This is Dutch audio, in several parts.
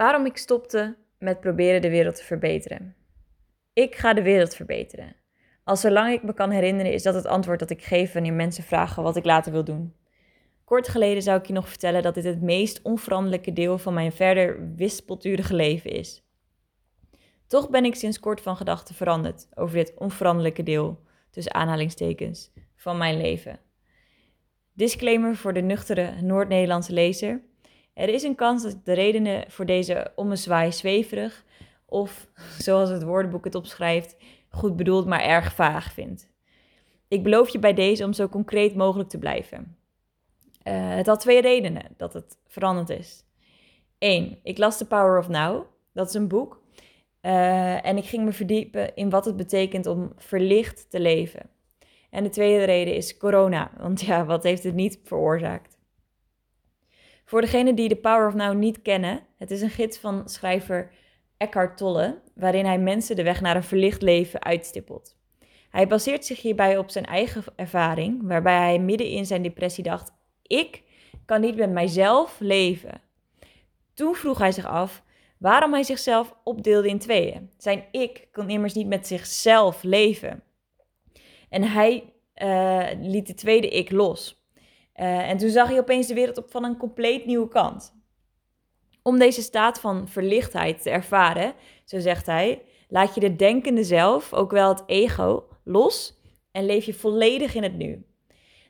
Waarom ik stopte met proberen de wereld te verbeteren. Ik ga de wereld verbeteren. Al zolang ik me kan herinneren, is dat het antwoord dat ik geef wanneer mensen vragen wat ik later wil doen. Kort geleden zou ik je nog vertellen dat dit het meest onveranderlijke deel van mijn verder wispelturige leven is. Toch ben ik sinds kort van gedachten veranderd over dit onveranderlijke deel, tussen aanhalingstekens, van mijn leven. Disclaimer voor de nuchtere Noord-Nederlandse lezer. Er is een kans dat de redenen voor deze ommezwaai zweverig of, zoals het woordenboek het opschrijft, goed bedoeld maar erg vaag vind. Ik beloof je bij deze om zo concreet mogelijk te blijven. Uh, het had twee redenen dat het veranderd is. Eén, ik las The Power of Now. Dat is een boek. Uh, en ik ging me verdiepen in wat het betekent om verlicht te leven. En de tweede reden is corona. Want ja, wat heeft het niet veroorzaakt? Voor degenen die The Power of Now niet kennen, het is een gids van schrijver Eckhart Tolle, waarin hij mensen de weg naar een verlicht leven uitstippelt. Hij baseert zich hierbij op zijn eigen ervaring, waarbij hij midden in zijn depressie dacht: Ik kan niet met mijzelf leven. Toen vroeg hij zich af waarom hij zichzelf opdeelde in tweeën. Zijn ik kon immers niet met zichzelf leven. En hij uh, liet de tweede ik los. Uh, en toen zag hij opeens de wereld op van een compleet nieuwe kant. Om deze staat van verlichtheid te ervaren, zo zegt hij, laat je de denkende zelf, ook wel het ego, los en leef je volledig in het nu.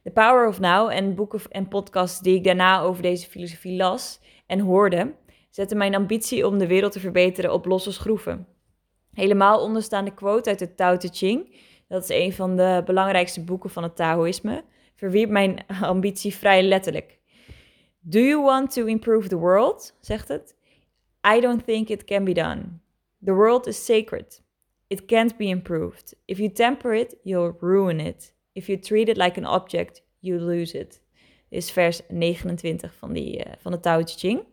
The Power of Now en boeken en podcasts die ik daarna over deze filosofie las en hoorde, zetten mijn ambitie om de wereld te verbeteren op losse schroeven. Helemaal onderstaande quote uit het Tao Te Ching, dat is een van de belangrijkste boeken van het Taoïsme, verwierp mijn ambitie vrij letterlijk. Do you want to improve the world? zegt het. I don't think it can be done. The world is sacred. It can't be improved. If you temper it, you'll ruin it. If you treat it like an object, you lose it. Is vers 29 van, die, uh, van de Tao Te Ching.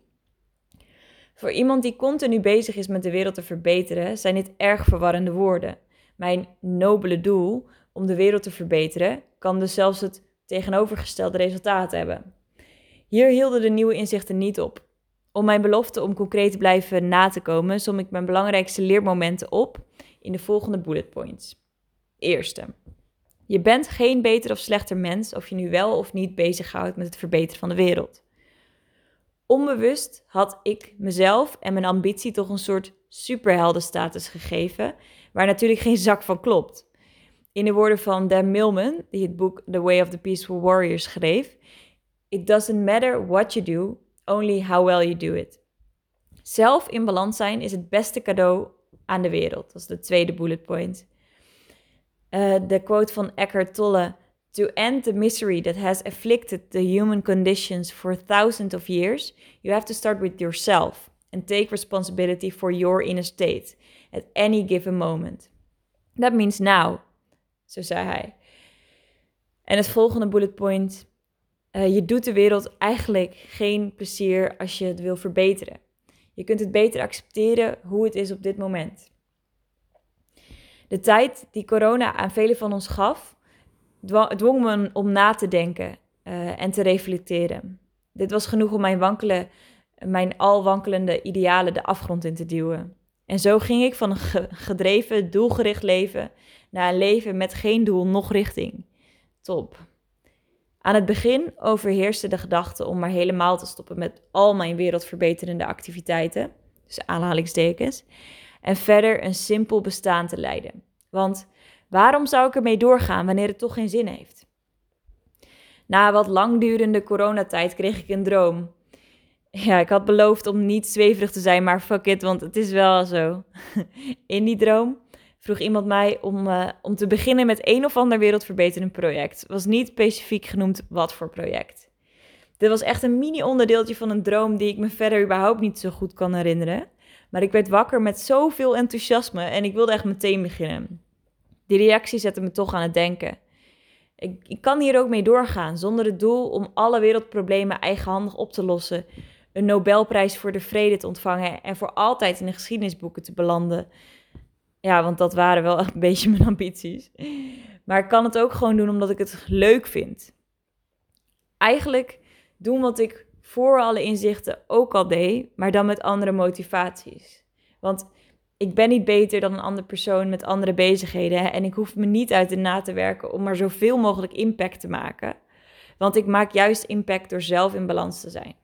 Voor iemand die continu bezig is met de wereld te verbeteren, zijn dit erg verwarrende woorden. Mijn nobele doel om de wereld te verbeteren kan dus zelfs het tegenovergestelde resultaat hebben. Hier hielden de nieuwe inzichten niet op. Om mijn belofte om concreet te blijven na te komen, som ik mijn belangrijkste leermomenten op in de volgende bullet points. Eerste. Je bent geen beter of slechter mens of je nu wel of niet bezighoudt met het verbeteren van de wereld. Onbewust had ik mezelf en mijn ambitie toch een soort superheldenstatus gegeven, waar natuurlijk geen zak van klopt. In de woorden van Dan Millman, die het boek The Way of the Peaceful Warrior schreef, It doesn't matter what you do, only how well you do it. Zelf in balans zijn is het beste cadeau aan de wereld. Dat is de tweede bullet point. Uh, de quote van Eckhart Tolle. To end the misery that has afflicted the human conditions for thousands of years, you have to start with yourself and take responsibility for your inner state at any given moment. That means now, zo zei hij. En het volgende bullet point uh, je doet de wereld eigenlijk geen plezier als je het wil verbeteren. Je kunt het beter accepteren hoe het is op dit moment. De tijd die corona aan velen van ons gaf, dwong me om na te denken uh, en te reflecteren. Dit was genoeg om mijn, wankelen, mijn al wankelende idealen de afgrond in te duwen. En zo ging ik van een gedreven, doelgericht leven naar een leven met geen doel, nog richting. Top. Aan het begin overheerste de gedachte om maar helemaal te stoppen met al mijn wereldverbeterende activiteiten, dus aanhalingstekens, en verder een simpel bestaan te leiden. Want waarom zou ik ermee doorgaan wanneer het toch geen zin heeft? Na wat langdurende coronatijd kreeg ik een droom. Ja, ik had beloofd om niet zweverig te zijn, maar fuck it, want het is wel zo. In die droom vroeg iemand mij om, uh, om te beginnen met een of ander wereldverbeterend project. Was niet specifiek genoemd wat voor project. Dit was echt een mini-onderdeeltje van een droom die ik me verder überhaupt niet zo goed kan herinneren. Maar ik werd wakker met zoveel enthousiasme en ik wilde echt meteen beginnen. Die reactie zette me toch aan het denken. Ik, ik kan hier ook mee doorgaan, zonder het doel om alle wereldproblemen eigenhandig op te lossen, een Nobelprijs voor de vrede te ontvangen en voor altijd in de geschiedenisboeken te belanden. Ja, want dat waren wel een beetje mijn ambities. Maar ik kan het ook gewoon doen omdat ik het leuk vind. Eigenlijk doen wat ik voor alle inzichten ook al deed, maar dan met andere motivaties. Want ik ben niet beter dan een andere persoon met andere bezigheden. En ik hoef me niet uit de na te werken om maar zoveel mogelijk impact te maken. Want ik maak juist impact door zelf in balans te zijn.